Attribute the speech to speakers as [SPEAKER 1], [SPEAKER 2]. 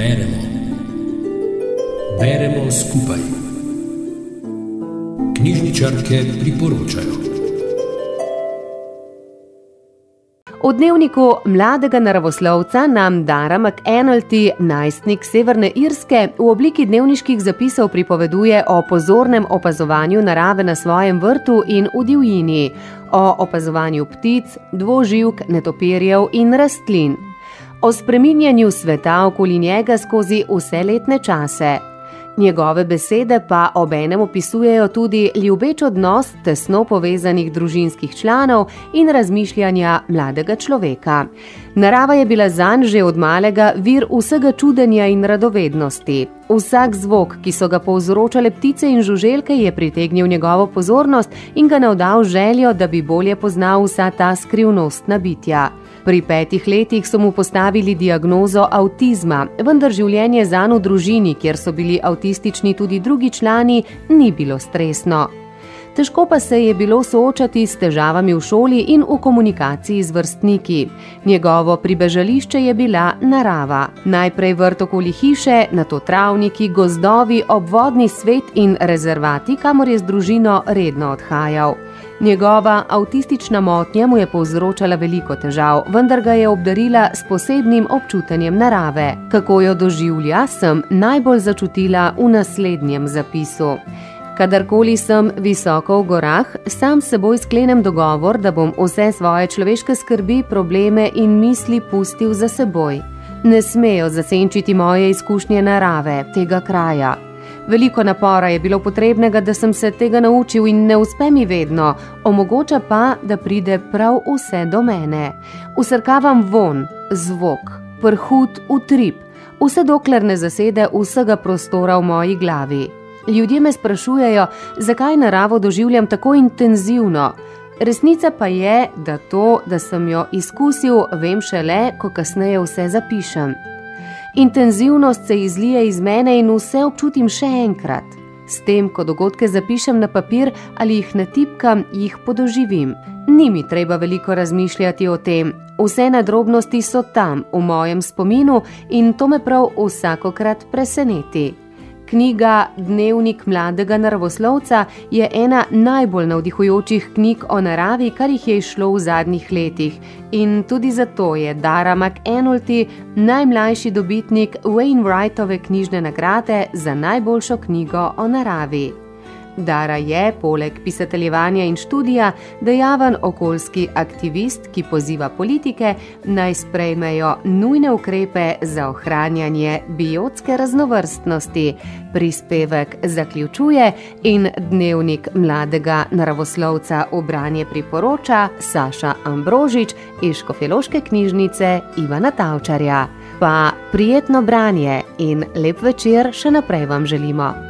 [SPEAKER 1] Beremo. Beremo skupaj. Knjižničarke priporočajo.
[SPEAKER 2] V dnevniku mladega naravoslovca nam Dara McEnulty, najstnik Severne Irske, v obliki dnevniških zapisov pripoveduje o pozornem opazovanju narave na svojem vrtu in v divjini, o opazovanju ptic, dvoživk, netopirjev in rastlin, o spreminjanju sveta okoli njega skozi vse letne čase. Njegove besede pa obenem opisujejo tudi ljubeč odnos tesno povezanih družinskih članov in razmišljanja mladega človeka. Narava je bila zanj že od malega vir vsega čudenja in radovednosti. Vsak zvok, ki so ga povzročale ptice in žuželke, je pritegnil njegovo pozornost in ga navdal željo, da bi bolje poznal vsa ta skrivnostna bitja. Pri petih letih so mu postavili diagnozo avtizma, vendar življenje za njega v družini, kjer so bili avtistični tudi drugi člani, ni bilo stresno. Težko pa se je bilo soočati s težavami v šoli in v komunikaciji z vrstniki. Njegovo pribežališče je bila narava. Najprej vrt okoli hiše, nato travniki, gozdovi, obvodni svet in rezervati, kamor je z družino redno odhajal. Njegova avtistična motnja mu je povzročala veliko težav, vendar ga je obdarila s posebnim občutenjem narave. Kako jo doživlja, sem najbolj začutila v naslednjem zapisu. Kadarkoli sem visoko v gorah, sam s seboj sklenem dogovor, da bom vse svoje človeške skrbi, probleme in misli pustil za seboj. Ne smejo zasenčiti moje izkušnje narave, tega kraja, Veliko napora je bilo potrebnega, da sem se tega naučil in ne uspe mi vedno, omogoča pa, da pride prav vse do mene. Usrkavam von, zvok, prhut, utrip, vse dokler ne zasede vsega prostora v moji glavi. Ljudje me sprašujejo, zakaj naravo doživljam tako intenzivno. Resnica pa je, da to, da sem jo izkusil, vem šele, ko kasneje vse zapišem. Intenzivnost se izlije iz mene in vse občutim še enkrat. S tem, ko dogodke zapišem na papir ali jih natipkam, jih podoživim. Ni mi treba veliko razmišljati o tem, vse nadrobnosti so tam v mojem spominu in to me prav vsakokrat preseneti. Knjiga Dnevnik mladega naravoslovca je ena najbolj navdihujočih knjig o naravi, kar jih je išlo v zadnjih letih. In tudi zato je Dara McEnulty najmlajši dobitnik Wainwrightove knjižne nagrade za najboljšo knjigo o naravi. Dara je, poleg pisateljevanja in študija, dejaven okoljski aktivist, ki poziva politike naj sprejmejo nujne ukrepe za ohranjanje biotske raznovrstnosti. Prispevek zaključuje in dnevnik mladega naravoslovca v branje priporoča Saša Ambrožič iz Škofeloške knjižnice Ivana Tavčarja. Pa prijetno branje in lep večer še naprej vam želimo.